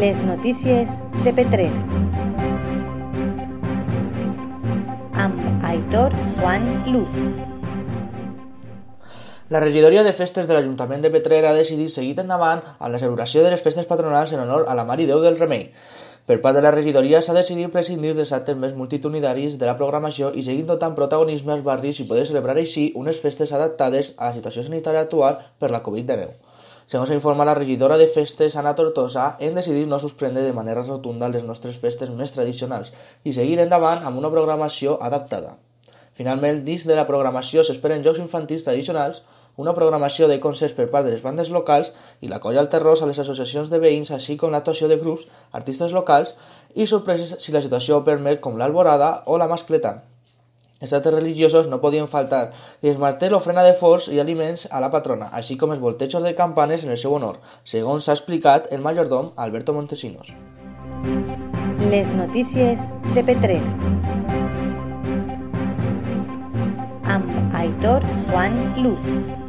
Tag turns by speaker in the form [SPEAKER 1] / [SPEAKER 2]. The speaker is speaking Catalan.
[SPEAKER 1] Les notícies de Petrer. Amb Aitor Juan Luz.
[SPEAKER 2] La regidoria de festes de l'Ajuntament de Petrer ha decidit seguir endavant amb la celebració de les festes patronals en honor a la Mare Déu del Remei. Per part de la regidoria s'ha decidit prescindir dels actes més multitudinaris de la programació i seguir dotant protagonisme als barris i poder celebrar així unes festes adaptades a la situació sanitària actual per la Covid-19. Segons informa la regidora de festes, Anna Tortosa, hem decidit no suspendre de manera rotunda les nostres festes més tradicionals i seguir endavant amb una programació adaptada. Finalment, dins de la programació s'esperen jocs infantils tradicionals, una programació de concerts per part de les bandes locals i la colla al terrós a les associacions de veïns, així com l'actuació de grups, artistes locals i sorpreses si la situació ho permet com l'Alborada o la Mascleta. Els actes religiosos no podien faltar i es manté l'ofrena de forts i aliments a la patrona, així com els voltejos de campanes en el seu honor, segons s'ha explicat el majordom Alberto Montesinos.
[SPEAKER 1] Les notícies de Petrer. Amb Aitor Juan Luz.